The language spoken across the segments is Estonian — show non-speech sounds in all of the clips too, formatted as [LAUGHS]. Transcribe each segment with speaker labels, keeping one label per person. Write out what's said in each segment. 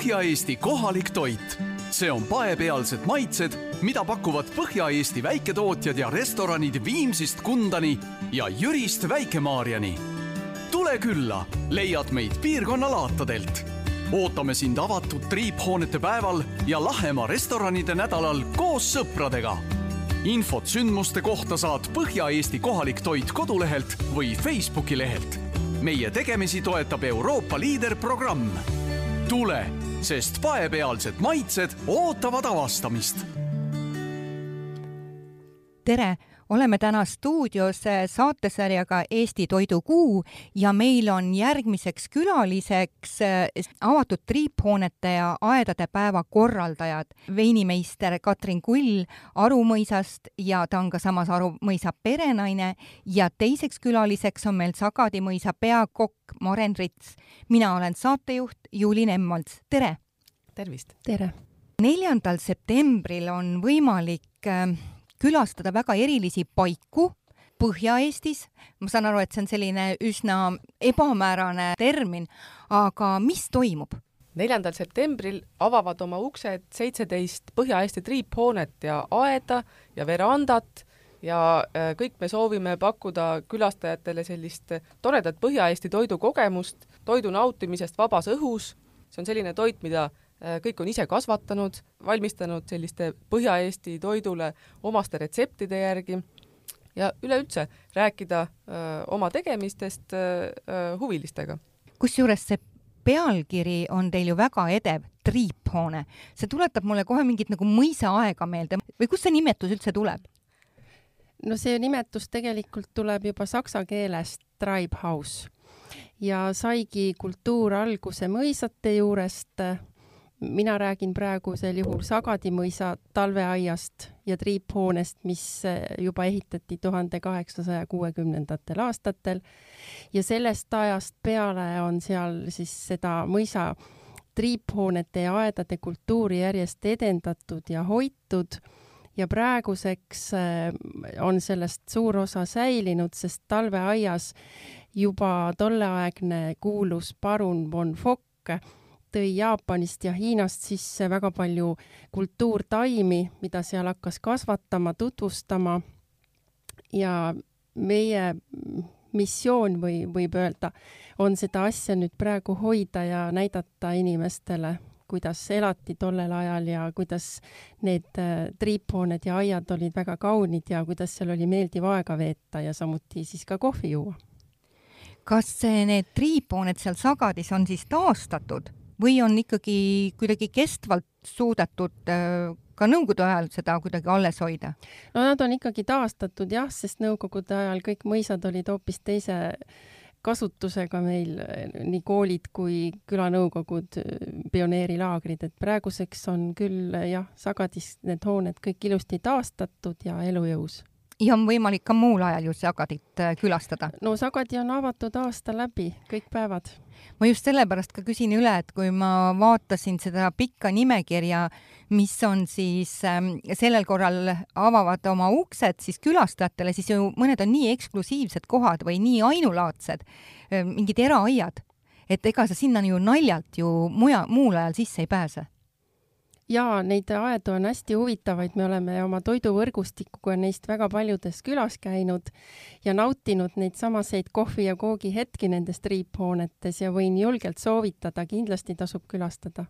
Speaker 1: Põhja-Eesti kohalik toit. see on paepealsed maitsed, mida pakuvad Põhja-Eesti väiketootjad ja restoranid Viimsist Kundani ja Jürist Väike-Maarjani. tule külla, leiad meid piirkonna laatadelt. ootame sind avatud triiphoonete päeval ja Lahemaa restoranide nädalal koos sõpradega infot sündmuste kohta saad Põhja-Eesti kohalik toit kodulehelt või Facebooki lehelt. meie tegemisi toetab Euroopa liiderprogramm. tule, sest paepealsed maitsed ootavad avastamist.
Speaker 2: tere oleme täna stuudios saatesarjaga Eesti Toidukuu ja meil on järgmiseks külaliseks äh, avatud triiphoonete ja aedade päeva korraldajad, veinimeister Katrin Kull Aru mõisast ja ta on ka samas Aru mõisa perenaine ja teiseks külaliseks on meil Sagadi mõisa peakokk Maren Rits. mina olen saatejuht Juuli Nemmalts, tere!
Speaker 3: tervist!
Speaker 4: tere!
Speaker 2: neljandal septembril on võimalik äh, külastada väga erilisi paiku Põhja-Eestis, ma saan aru, et see on selline üsna ebamäärane termin, aga mis toimub?
Speaker 3: neljandal septembril avavad oma uksed seitseteist Põhja-Eesti triiphoonet ja aeda ja verandat ja äh, kõik me soovime pakkuda külastajatele sellist toredat Põhja-Eesti toidukogemust, toidu nautimisest vabas õhus, see on selline toit, mida kõik on ise kasvatanud, valmistanud selliste Põhja-Eesti toidule omaste retseptide järgi ja üleüldse rääkida öö, äh, oma tegemistest öö, äh, huvilistega.
Speaker 2: kusjuures see pealkiri on teil ju väga edev, triiphoone. see tuletab mulle kohe mingit nagu mõisaaega meelde või kust see nimetus üldse tuleb?
Speaker 4: no see nimetus tegelikult tuleb juba saksa keelest Treibhaus ja saigi kultuur alguse mõisate juurest mina räägin praegusel juhul Sagadi mõisa talveaiast ja triiphoonest, mis eh, juba ehitati tuhande kaheksasaja kuuekümnendatel aastatel. ja sellest ajast peale on seal siis seda mõisa triiphoonete ja aedade kultuuri järjest edendatud ja hoitud ja praeguseks eh, on sellest suur osa säilinud, sest talveaias juba tolleaegne kuulus parun von Fock tõi Jaapanist ja Hiinast sisse väga palju kultuurtaimi, mida seal hakkas kasvatama, tutvustama. ja meie missioon või võib öelda, on seda asja nüüd praegu hoida ja näidata inimestele, kuidas elati tollel ajal ja kuidas need äh, triiphooned ja aiad olid väga kaunid ja kuidas seal oli meeldiv aega veeta ja samuti siis ka kohvi juua.
Speaker 2: kas need triiphooned seal Sagadis on siis taastatud või on ikkagi kuidagi kestvalt suudetud äh, ka nõukogude ajal seda kuidagi alles hoida?
Speaker 4: no nad on ikkagi taastatud jah, sest nõukogude ajal kõik mõisad olid hoopis teise kasutusega meil, nii koolid kui külanõukogud, pioneerilaagrid, et praeguseks on küll jah, Sagadis need hooned kõik ilusti taastatud ja elujõus
Speaker 2: ja on võimalik ka muul ajal ju Sagadit äh, külastada?
Speaker 4: no Sagadi on avatud aasta läbi, kõik päevad
Speaker 2: ma just sellepärast ka küsin üle, et kui ma vaatasin seda pikka nimekirja, mis on siis ähm, sellel korral avavad oma uksed siis külastajatele, siis ju mõned on nii eksklusiivsed kohad või nii ainulaadsed, äh, mingid eraaiad, et ega sa sinna ju naljalt ju muja, muul ajal sisse ei pääse
Speaker 4: jaa, neid aedu on hästi huvitavaid, me oleme oma toiduvõrgustikuga neist väga paljudes külas käinud ja nautinud neid samaseid kohvi ja koogi hetki nendes triiphoonetes ja võin julgelt soovitada, kindlasti tasub külastada.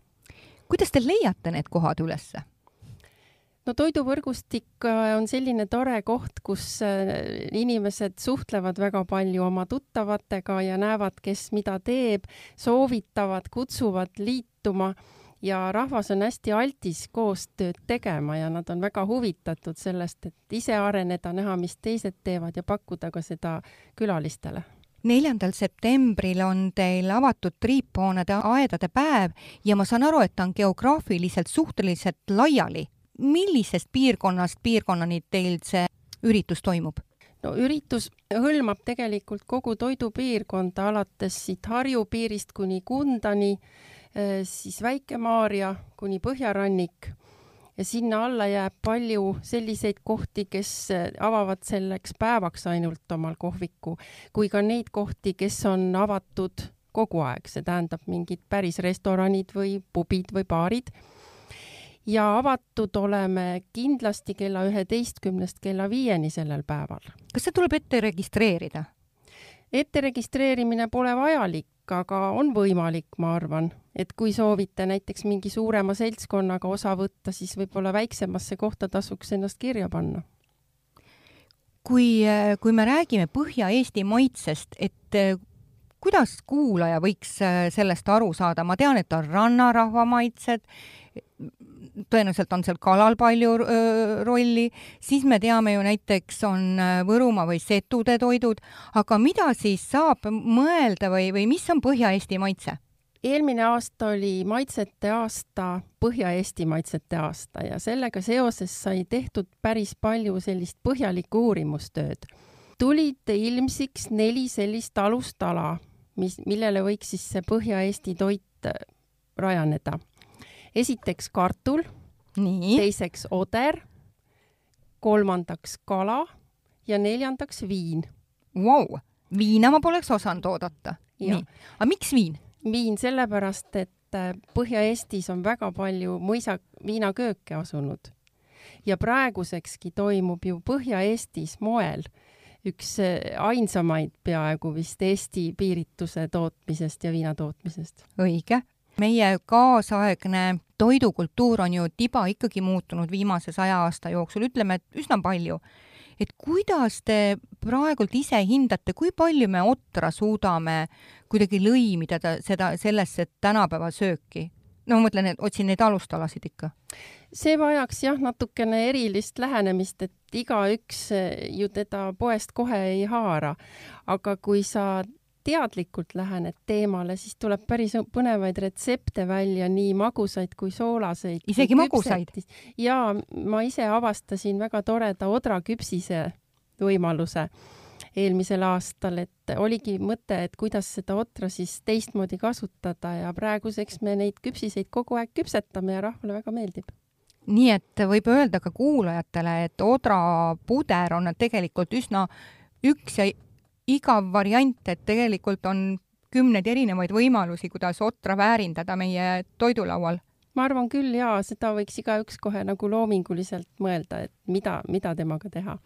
Speaker 2: kuidas te leiate need kohad ülesse?
Speaker 4: no toiduvõrgustik äh, on selline tore koht, kus äh, inimesed suhtlevad väga palju oma tuttavatega ja näevad, kes mida teeb, soovitavad, kutsuvad liituma ja rahvas on hästi altis koostööd tegema ja nad on väga huvitatud sellest, et ise areneda, näha, mis teised teevad ja pakkuda ka seda külalistele
Speaker 2: neljandal septembril on teil avatud triiphoonede aedade päev ja ma saan aru, et ta on geograafiliselt suhteliselt laiali. millisest piirkonnast piirkonnani teil see üritus toimub?
Speaker 4: no üritus hõlmab tegelikult kogu toidupiirkonda, alates siit Harju piirist kuni Kundani siis Väike-Maarja kuni põhjarannik ja sinna alla jääb palju selliseid kohti, kes äh, avavad selleks päevaks ainult omal kohviku, kui ka neid kohti, kes on avatud kogu aeg, see tähendab mingid päris restoranid või pubid või baarid. ja avatud oleme kindlasti kella üheteistkümnest kella viieni sellel päeval.
Speaker 2: kas see tuleb ette registreerida?
Speaker 4: ette registreerimine pole vajalik, aga on võimalik, ma arvan, et kui soovite näiteks mingi suurema seltskonnaga osa võtta, siis võib-olla väiksemasse kohta tasuks ennast kirja panna.
Speaker 2: Kui, kui me räägime Põhja-Eesti maitsest, et eh, kuidas kuulaja võiks eh, sellest aru saada, ma tean, et on rannarahva maitsed, tõenäoliselt on seal kalal palju rolli, siis me teame ju näiteks on Võrumaa või Setude toidud, aga mida siis saab mõelda või, või mis on Põhja-Eesti maitse?
Speaker 4: eelmine aasta oli maitsete aasta, Põhja-Eesti maitsete aasta ja sellega seoses sai tehtud päris palju sellist põhjalikku uurimustööd. tulid ilmsiks neli sellist alustala, mis, millele võiks siis see Põhja-Eesti toit äh, rajaneda. Esiteks kartul, teiseks oder, kolmandaks kala ja neljandaks viin.
Speaker 2: Vau, viina ma poleks osanud oodata. nii, aga miks viin?
Speaker 4: viin sellepärast, et äh, Põhja-Eestis on väga palju mõisa, viinakööke asunud ja praegusekski toimub ju Põhja-Eestis moel üks äh, ainsamaid peaaegu vist Eesti piirituse tootmisest ja viina tootmisest.
Speaker 2: õige. Meie kaasaegne toidukultuur on ju tiba ikkagi muutunud viimase saja aasta jooksul, ütleme, et üsna palju et kuidas te praegult ise hindate, kui palju me otra suudame kuidagi lõimida seda sellesse tänapäeva sööki? no ma mõtlen, et otsin neid alustalasid ikka.
Speaker 4: see vajaks jah, natukene erilist lähenemist, et igaüks ju teda poest kohe ei haara. aga kui sa teadlikult lähened teemale, siis tuleb päris põnevaid retsepte välja, nii magusaid kui soolaseid.
Speaker 2: isegi magusaid?
Speaker 4: ja ma ise avastasin väga toreda odraküpsise võimaluse eelmisel aastal, et oligi mõte, et kuidas seda otra siis teistmoodi kasutada ja praeguseks me neid küpsiseid kogu aeg küpsetame ja rahvale väga meeldib
Speaker 2: nii et võib öelda ka kuulajatele, et odrapuder on tegelikult üsna üks ja igav variant, et tegelikult on kümneid erinevaid võimalusi, kuidas otra väärindada meie toidulaual.
Speaker 4: ma arvan küll jaa, seda võiks igaüks kohe nagu loominguliselt mõelda, et mida, mida temaga teha.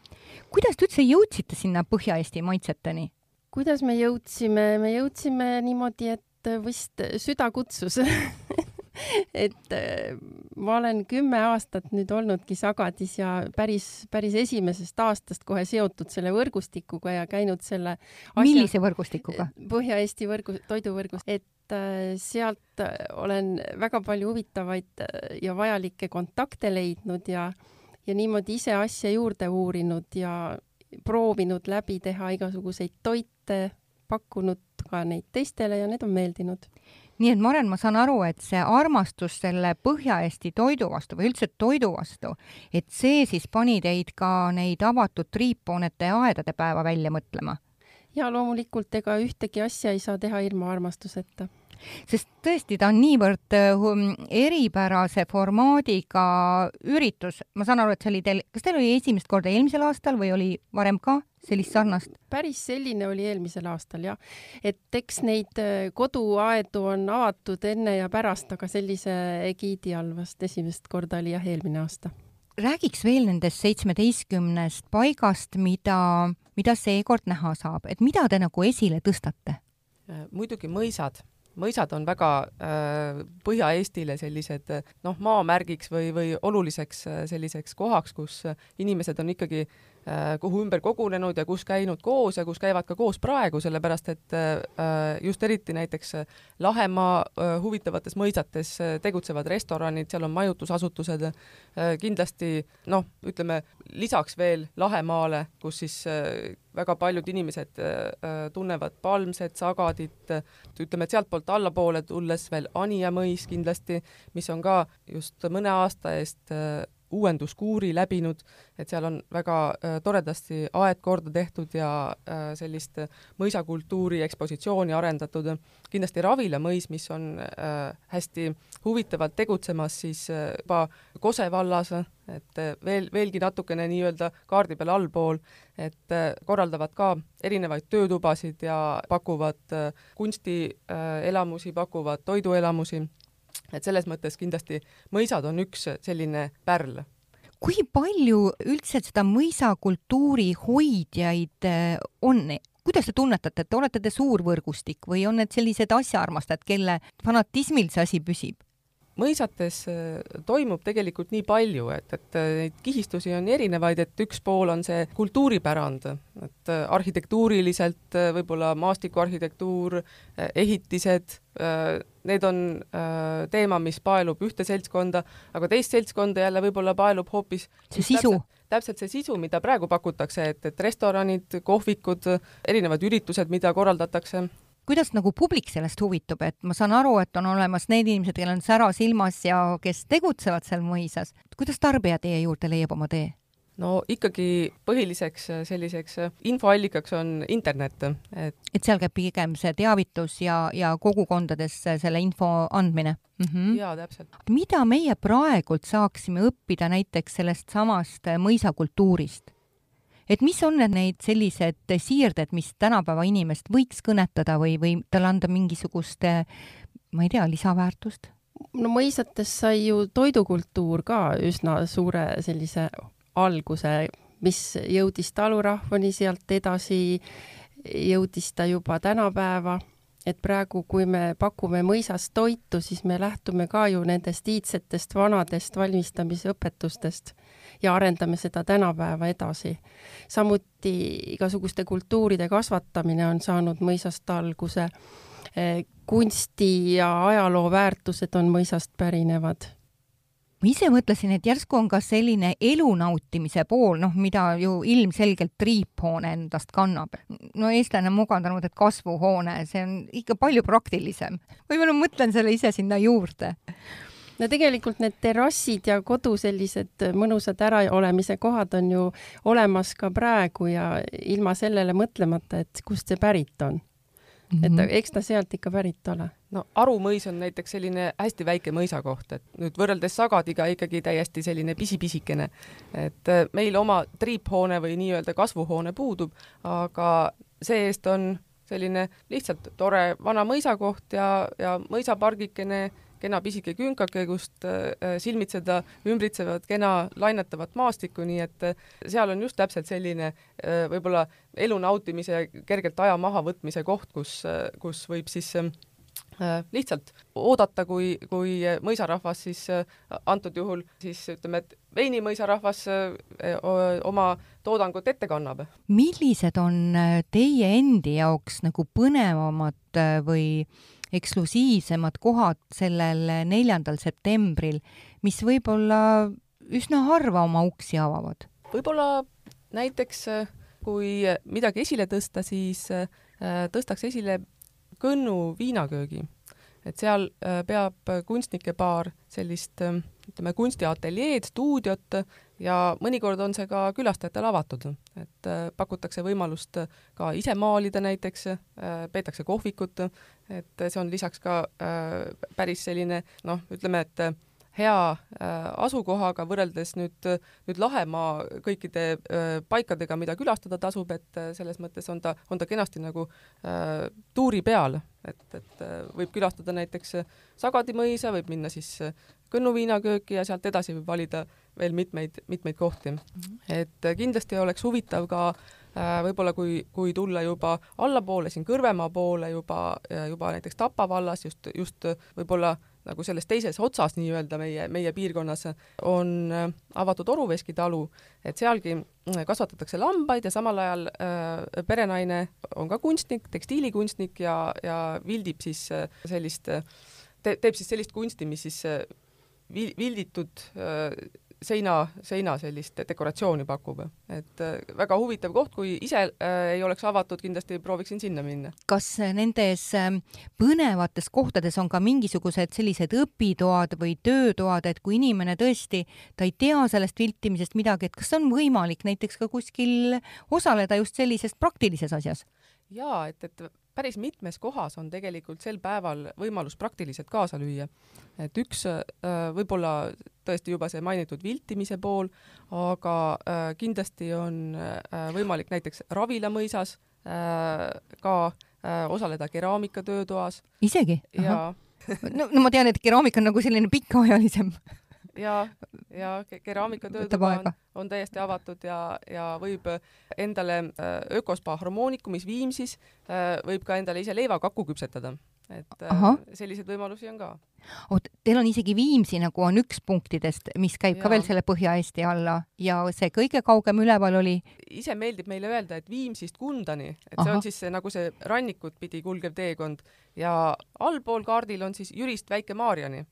Speaker 2: kuidas te üldse jõudsite sinna Põhja-Eesti maitseteni?
Speaker 4: kuidas me jõudsime, me jõudsime niimoodi, et vist süda kutsus [LAUGHS] [LAUGHS] et äh, ma olen kümme aastat nüüd olnudki Sagadis ja päris, päris esimesest aastast kohe seotud selle võrgustikuga ja käinud selle
Speaker 2: asja... millise võrgustikuga?
Speaker 4: Põhja-Eesti võrgu, toiduvõrgust, et äh, sealt äh, olen väga palju huvitavaid ja vajalikke kontakte leidnud ja, ja niimoodi ise asja juurde uurinud ja proovinud läbi teha igasuguseid toite, pakkunud ka neid teistele ja need on meeldinud
Speaker 2: nii et Maren, ma saan aru, et see armastus selle Põhja-Eesti toidu vastu või üldse toidu vastu, et see siis pani teid ka neid avatud triiphoonete ja aedade päeva välja mõtlema?
Speaker 4: ja loomulikult, ega ühtegi asja ei saa teha ilma armastuseta
Speaker 2: sest tõesti, ta on niivõrd um, eripärase formaadiga üritus, ma saan aru, et see oli teil, kas teil oli esimest korda eelmisel aastal või oli varem ka sellist sarnast?
Speaker 4: päris selline oli eelmisel aastal jah, et eks neid äh, koduaedu on avatud enne ja pärast, aga sellise egiidi all vast esimest korda oli jah, eelmine aasta.
Speaker 2: räägiks veel nendest seitsmeteistkümnest paigast, mida, mida seekord näha saab, et mida te nagu esile tõstate?
Speaker 3: Äh, muidugi mõisad mõisad on väga äh, Põhja-Eestile sellised noh, maamärgiks või, või oluliseks äh, selliseks kohaks, kus inimesed on ikkagi äh, kuhu ümber kogunenud ja kus käinud koos ja kus käivad ka koos praegu, sellepärast et äh, just eriti näiteks Lahemaa äh, huvitavates mõisates äh, tegutsevad restoranid, seal on majutusasutused äh,, kindlasti noh, ütleme lisaks veel Lahemaale, kus siis äh, väga paljud inimesed äh, äh, tunnevad Palmset, Sagadit, ütleme, et sealtpoolt allapoole tulles veel Anija mõis kindlasti, mis on ka just mõne aasta eest äh, uuenduskuuri läbinud, et seal on väga äh, toredasti aed korda tehtud ja äh, sellist mõisakultuuri ekspositsiooni arendatud. kindlasti Ravila mõis, mis on äh, hästi huvitavalt tegutsemas siis äh, juba Kose vallas, et äh, veel, veelgi natukene nii-öelda kaardi peal allpool, et äh, korraldavad ka erinevaid töötubasid ja pakuvad kunstielamusi, pakuvad toiduelamusi et selles mõttes kindlasti mõisad on üks selline pärl.
Speaker 2: kui palju üldse seda mõisakultuuri hoidjaid äh, on? kuidas te tunnetate, et olete te suur võrgustik või on need sellised asjaarmastajad, kelle fanatismil see asi püsib?
Speaker 3: Mõisates äh, toimub tegelikult nii palju, et, et äh, neid kihistusi on erinevaid, et üks pool on see kultuuripärand, et äh, arhitektuuriliselt võib-olla maastikuarhitektuur, ehitised, need on teema, mis paelub ühte seltskonda, aga teist seltskonda jälle võib-olla paelub hoopis
Speaker 2: see sisu.
Speaker 3: täpselt, täpselt see sisu, mida praegu pakutakse, et, et restoranid, kohvikud, erinevad üritused, mida korraldatakse
Speaker 2: kuidas nagu publik sellest huvitub, et ma saan aru, et on olemas need inimesed, kellel on sära silmas ja kes tegutsevad seal mõisas. kuidas tarbija teie juurde leiab oma tee?
Speaker 3: no ikkagi põhiliseks selliseks infoallikaks on internet,
Speaker 2: et et seal käib pigem see teavitus ja, ja kogukondadesse selle info andmine
Speaker 3: mm? -hmm. jaa, täpselt.
Speaker 2: mida meie praegult saaksime õppida näiteks sellest samast mõisakultuurist? Et mis on need neid sellised siirded, mis tänapäeva inimest võiks kõnetada või, või talle anda mingisugust, ma ei tea, lisaväärtust?
Speaker 4: no mõisates sai ju toidukultuur ka üsna suure sellise alguse, mis jõudis talurahvani, sealt edasi jõudis ta juba tänapäeva et praegu, kui me pakume mõisas toitu, siis me lähtume ka ju nendest iidsetest vanadest valmistamisõpetustest ja arendame seda tänapäeva edasi. samuti igasuguste kultuuride kasvatamine on saanud mõisast alguse. kunsti ja ajaloo väärtused on mõisast pärinevad
Speaker 2: ma ise mõtlesin, et järsku on ka selline elu nautimise pool, noh, mida ju ilmselgelt triiphoone endast kannab. no eestlane on mugandanud, et kasvuhoone, see on ikka palju praktilisem. võib-olla mõtlen selle ise sinna juurde
Speaker 4: no tegelikult need terrassid ja kodu sellised mõnusad äraolemise kohad on ju olemas ka praegu ja ilma sellele mõtlemata, et kust see pärit on Mm -hmm. et mhm. eks ta sealt ikka pärit ole.
Speaker 3: no Aru mõis on näiteks selline hästi väike mõisakoht, et nüüd võrreldes Sagadiga ikkagi täiesti selline pisipisikene. et äh, meil oma triiphoone või nii-öelda kasvuhoone puudub, aga see-eest on selline lihtsalt tore vana mõisakoht ja, ja mõisapargikene kena pisike künkake, kust äh, silmitseda ümbritsevad kena lainetavat maastikku, nii et äh, seal on just täpselt selline äh, võib-olla elu nautimise, kergelt aja mahavõtmise koht, kus, kus võib siis lihtsalt oodata, kui, kui mõisarahvas siis antud juhul siis ütleme, et veinimõisarahvas oma toodangut ette kannab.
Speaker 2: millised on teie endi jaoks nagu põnevamad või äh, eksklusiivsemad kohad sellel neljandal septembril, mis võib-olla üsna harva oma uksi avavad?
Speaker 3: võib-olla näiteks kui midagi esile tõsta, siis äh, tõstaks esile Kõnnu viinaköögi. et seal äh, peab kunstnike paar sellist äh, ütleme, kunstiateljeed, stuudiot ja mõnikord on see ka külastajatele avatud, et äh, pakutakse võimalust ka ise maalida näiteks, äh, peetakse kohvikut, et see on lisaks ka äh, päris selline noh, ütleme, et hea asukohaga võrreldes nüüd, nüüd Lahemaa kõikide paikadega, mida külastada tasub, et selles mõttes on ta, on ta kenasti nagu äh, tuuri peal, et, et võib külastada näiteks Sagadi mõisa, võib minna siis Kõnnu viinakööki ja sealt edasi võib valida veel mitmeid, mitmeid kohti. -hmm. et äh, kindlasti oleks huvitav ka äh, võib-olla kui, kui tulla juba allapoole, siin Kõrvemaa poole juba, juba näiteks Tapa vallas just, just võib-olla nagu selles teises otsas nii-öelda meie, meie piirkonnas on äh, avatud Oruveski talu, et sealgi kasvatatakse lambaid ja samal ajal äh, perenaine on ka kunstnik, tekstiilikunstnik ja, ja vildib siis sellist te,, teeb siis sellist kunsti, mis siis vilditud seina, seina sellist dekoratsiooni pakub. et äh, väga huvitav koht, kui ise äh, ei oleks avatud, kindlasti prooviksin sinna minna.
Speaker 2: kas nendes ähm, põnevates kohtades on ka mingisugused sellised õpitoad või töötoad, et kui inimene tõesti, ta ei tea sellest viltimisest midagi, et kas on võimalik näiteks ka kuskil osaleda just sellises praktilises asjas?
Speaker 3: jaa, et, et päris mitmes kohas on tegelikult sel päeval võimalus praktiliselt kaasa lüüa. et üks äh, võib-olla tõesti juba see mainitud viltimise pool, aga äh, kindlasti on äh, võimalik näiteks Ravila mõisas ka osaleda keraamikatöötoas.
Speaker 2: isegi?
Speaker 3: jaa.
Speaker 2: no, no ma tean, et keraamika on nagu selline pikaajalisem [LAUGHS]
Speaker 3: ja, ja keraamikatöötuba on, on täiesti avatud ja, ja võib endale äh, ökospa harmoonikumis Viimsis, äh, võib ka endale ise leivakakku küpsetada. et äh, Aha. selliseid võimalusi on ka.
Speaker 2: oot, teil on isegi Viimsi nagu on üks punktidest, mis käib ja. ka veel selle Põhja-Eesti alla ja see kõige kaugem üleval oli?
Speaker 3: ise meeldib meile öelda, et Viimsist Kundani, et see Aha. on siis see, nagu see rannikut pidi kulgev teekond ja allpool kaardil on siis Jürist Väike-Maarjani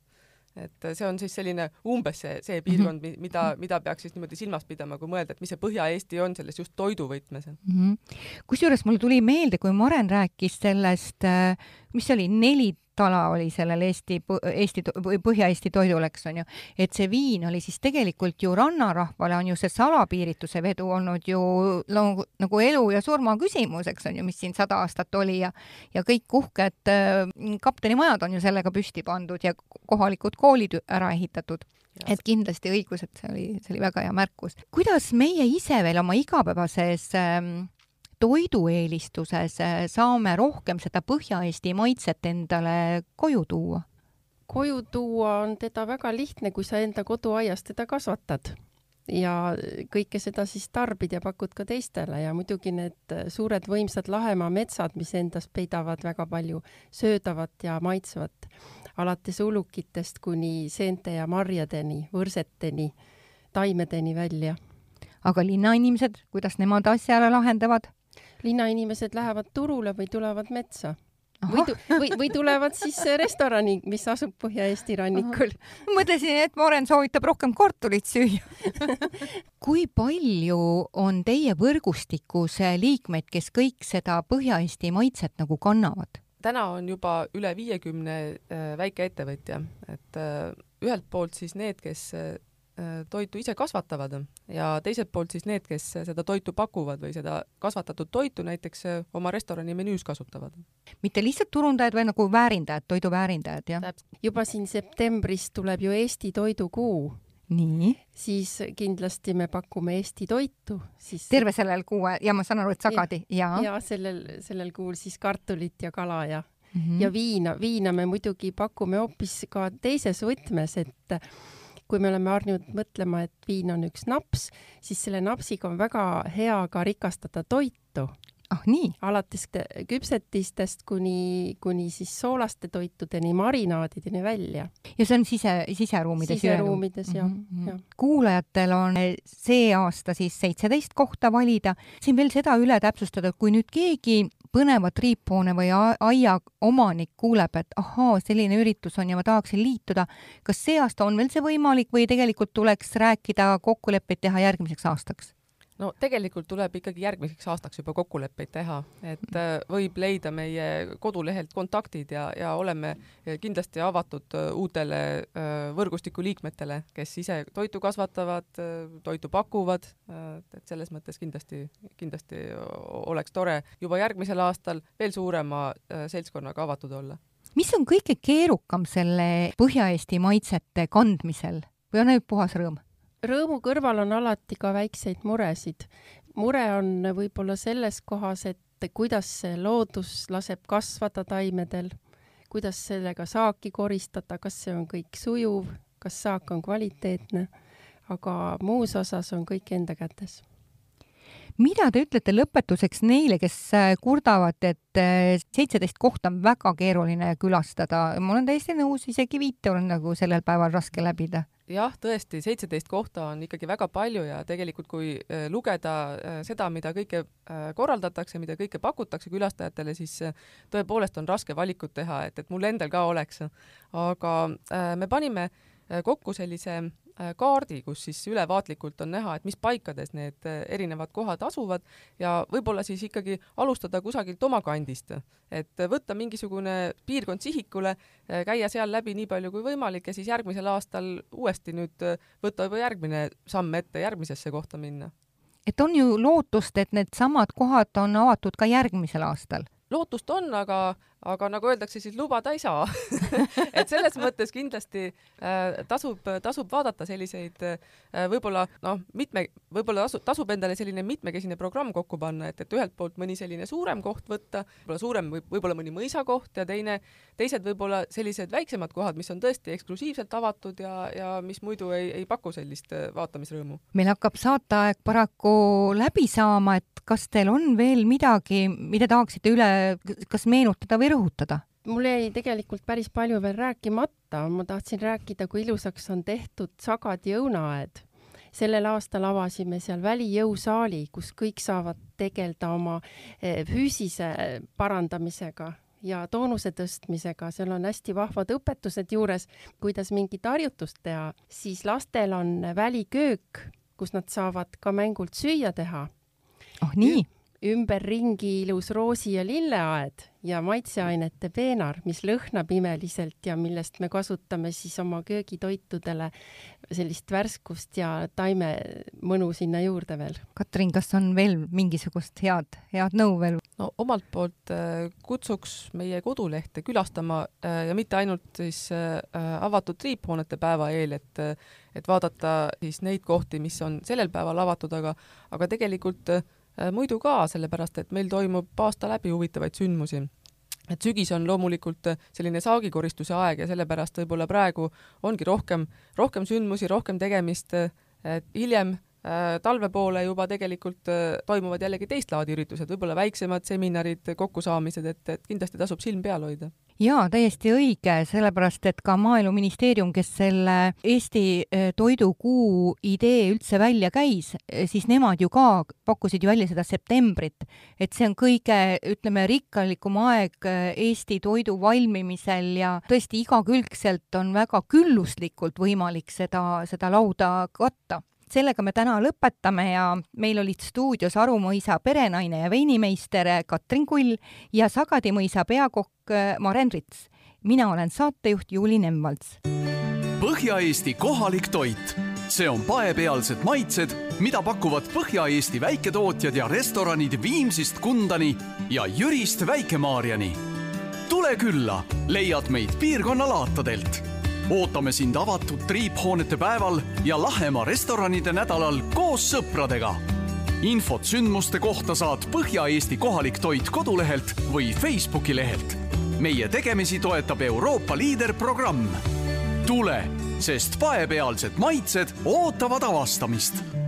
Speaker 3: et see on siis selline umbes see, see mhm. piirkond, mida, mida peaks siis niimoodi silmas pidama, kui mõelda, et mis see Põhja-Eesti on selles just toiduvõtmes mm
Speaker 2: -hmm.. kusjuures mul tuli meelde, kui Maren rääkis sellest, äh, mis see oli, neli tala oli sellel Eesti, Eesti või Põhja-Eesti toidul, eks on ju, et see viin oli siis tegelikult ju rannarahvale on ju see salapiirituse vedu olnud ju nagu, nagu elu ja surma küsimus, eks on ju, mis siin sada aastat oli ja ja kõik uhked äh, kaptenimajad on ju sellega püsti pandud ja kohalikud koolid ära ehitatud. Et kindlasti õigus, et see oli, see oli väga hea märkus. kuidas meie ise veel oma igapäevases ähm, toidueelistuses äh, saame rohkem seda Põhja-Eesti maitset endale koju tuua?
Speaker 4: koju tuua on teda väga lihtne, kui sa enda koduaias teda kasvatad ja kõike seda siis tarbid ja pakud ka teistele ja muidugi need suured võimsad Lahemaa metsad, mis endas peidavad väga palju söödavat ja maitsvat, alates ulukitest kuni seente ja marjadeni, võrseteni, taimedeni välja.
Speaker 2: aga linnainimesed, kuidas nemad asja ära lahendavad?
Speaker 4: Linnainimesed lähevad turule või tulevad metsa. Või, või, või tulevad siis restorani, mis asub Põhja-Eesti rannikul.
Speaker 2: mõtlesin, et Maren soovitab rohkem kartulit süüa. [LAUGHS] Kui palju on teie võrgustikus liikmeid, kes kõik seda Põhja-Eesti maitset nagu kannavad?
Speaker 3: täna on juba üle viiekümne äh, väikeettevõtja, et äh, ühelt poolt siis need, kes äh, Äh, toitu ise kasvatavad ja teiselt poolt siis need, kes seda toitu pakuvad või seda kasvatatud toitu näiteks äh, oma restorani menüüs kasutavad.
Speaker 2: mitte lihtsalt turundajad, vaid nagu väärindajad, toidu väärindajad, jah?
Speaker 4: juba siin septembris tuleb ju Eesti toidukuu.
Speaker 2: nii?
Speaker 4: siis kindlasti me pakume Eesti toitu, siis
Speaker 2: terve sellel kuue ja ma saan aru, et sagadi ja,
Speaker 4: ja, ja sellel, sellel kuul siis kartulit ja kala ja mm -hmm. ja viina, viina me muidugi pakume hoopis ka teises võtmes, et kui me oleme harjunud mõtlema, et viin on üks naps, siis selle napsiga on väga hea ka rikastada toitu.
Speaker 2: ah nii?
Speaker 4: alates küpsetistest kuni, kuni siis soolaste toitudeni, marinaadideni välja.
Speaker 2: ja see on sise, siseruumides?
Speaker 4: siseruumides jah mm, -hmm. jah.
Speaker 2: kuulajatel on see aasta siis seitseteist kohta valida. siin veel seda üle täpsustada, et kui nüüd keegi põnevat riiphoone või aia omanik kuuleb, et ahaa, selline üritus on ja ma tahaksin liituda, kas see aasta on veel see võimalik või tegelikult tuleks rääkida, kokkuleppeid teha järgmiseks aastaks?
Speaker 3: No tegelikult tuleb ikkagi järgmiseks aastaks juba kokkuleppeid teha, et äh, võib leida meie kodulehelt kontaktid ja, ja oleme kindlasti avatud äh, uutele äh, võrgustiku liikmetele, kes ise toitu kasvatavad, toitu pakuvad, et selles mõttes kindlasti, kindlasti oleks tore juba järgmisel aastal veel suurema seltskonnaga avatud olla.
Speaker 2: mis on kõige keerukam selle Põhja-Eesti maitsete kandmisel või on ainult puhas rõõm?
Speaker 4: Rõõmu kõrval on alati ka väikseid muresid. mure on võib-olla selles kohas, et kuidas see loodus laseb kasvada taimedel, kuidas sellega saaki koristada, kas see on kõik sujuv, kas saak on kvaliteetne, aga muus osas on kõik enda kätes.
Speaker 2: Mida te ütlete lõpetuseks neile, kes äh, kurdavad, et äh, seitseteist kohta on väga keeruline külastada, ma olen täiesti nõus, isegi viite on nagu sellel päeval raske läbida
Speaker 3: jah, tõesti, seitseteist kohta on ikkagi väga palju ja tegelikult, kui äh, lugeda seda, mida kõike korraldatakse, mida kõike pakutakse külastajatele, siis tõepoolest on raske valikut teha, et, et mul endal ka oleks. aga me panime kokku sellise äh, kaardi, kus siis ülevaatlikult on näha, et mis paikades need äh, erinevad kohad asuvad ja võib-olla siis ikkagi alustada kusagilt oma kandist, et võtta mingisugune piirkond sihikule, käia seal läbi nii palju kui võimalik ja siis järgmisel aastal uuesti nüüd võtta juba järgmine samm ette, järgmisesse kohta minna
Speaker 2: et on ju lootust, et needsamad kohad on avatud ka järgmisel aastal?
Speaker 3: lootust on, aga aga nagu öeldakse, siis lubada ei saa [LAUGHS] et selles mõttes kindlasti äh, tasub, tasub vaadata selliseid äh, võib-olla noh, mitme, võib-olla tasub, tasub endale selline mitmekesine programm kokku panna, et, et ühelt poolt mõni selline suurem koht võtta, võib-olla suurem võib, võib-olla mõni mõisakoht ja teine, teised võib-olla sellised väiksemad kohad, mis on tõesti eksklusiivselt avatud ja, ja mis muidu ei, ei paku sellist äh, vaatamisrõõmu.
Speaker 2: meil hakkab saateaeg paraku läbi saama, et kas teil on veel midagi, mida tahaksite üle, kas meenutada või rõhutada?
Speaker 4: mul jäi tegelikult päris palju veel rääkimata, ma tahtsin rääkida, kui ilusaks on tehtud Sagadi õunaaed. sellel aastal avasime seal välijõusaali, kus kõik saavad tegeleda oma eh, füüsise parandamisega ja toonuse tõstmisega, seal on hästi vahvad õpetused juures, kuidas mingit harjutust teha, siis lastel on väliköök, kus nad saavad ka mängult süüa teha.
Speaker 2: oh nii
Speaker 4: ümberringi ilus roosi- ja lilleaed ja maitseainete peenar, mis lõhnab imeliselt ja millest me kasutame siis oma köögitoitudele sellist värskust ja taimemõnu sinna juurde veel.
Speaker 2: Katrin, kas on veel mingisugust head, head nõu veel?
Speaker 3: no omalt poolt äh, kutsuks meie kodulehte külastama äh, ja mitte ainult siis äh, avatud triiphoonete päeva eel, et et vaadata siis neid kohti, mis on sellel päeval avatud, aga aga tegelikult muidu ka, sellepärast et meil toimub aasta läbi huvitavaid sündmusi. Et sügis on loomulikult äh, selline saagikoristuse aeg ja sellepärast võib-olla praegu ongi rohkem, rohkem sündmusi, rohkem tegemist, äh, et hiljem äh, talve poole juba tegelikult äh, toimuvad jällegi teist laadi üritused, võib-olla väiksemad seminarid, kokkusaamised, et, et kindlasti tasub silm peal hoida
Speaker 2: jaa, täiesti õige, sellepärast et ka Maaeluministeerium, kes selle Eesti eh, toidukuu idee üldse välja käis, eh, siis nemad ju ka pakkusid ju välja seda septembrit, et see on kõige, ütleme, rikkalikum aeg eh, Eesti toidu valmimisel ja tõesti igakülgselt on väga külluslikult võimalik seda, seda lauda katta sellega me täna lõpetame ja meil olid stuudios Aru mõisa perenaine ja veinimeister Katrin Kull ja Sagadi mõisa peakokk Maren Rits. mina olen saatejuht Juuli Nemvalts.
Speaker 1: Põhja-Eesti kohalik toit, see on paepealsed maitsed, mida pakuvad Põhja-Eesti väiketootjad ja restoranid Viimsist Kundani ja Jürist Väike-Maarjani. tule külla, leiad meid piirkonna laatadelt ootame sind avatud triiphoonete päeval ja Lahemaa restoranide nädalal koos sõpradega. infot sündmuste kohta saad Põhja-Eesti kohalik toit kodulehelt või Facebooki lehelt. meie tegemisi toetab Euroopa liiderprogramm. tule, sest paepealsed maitsed ootavad avastamist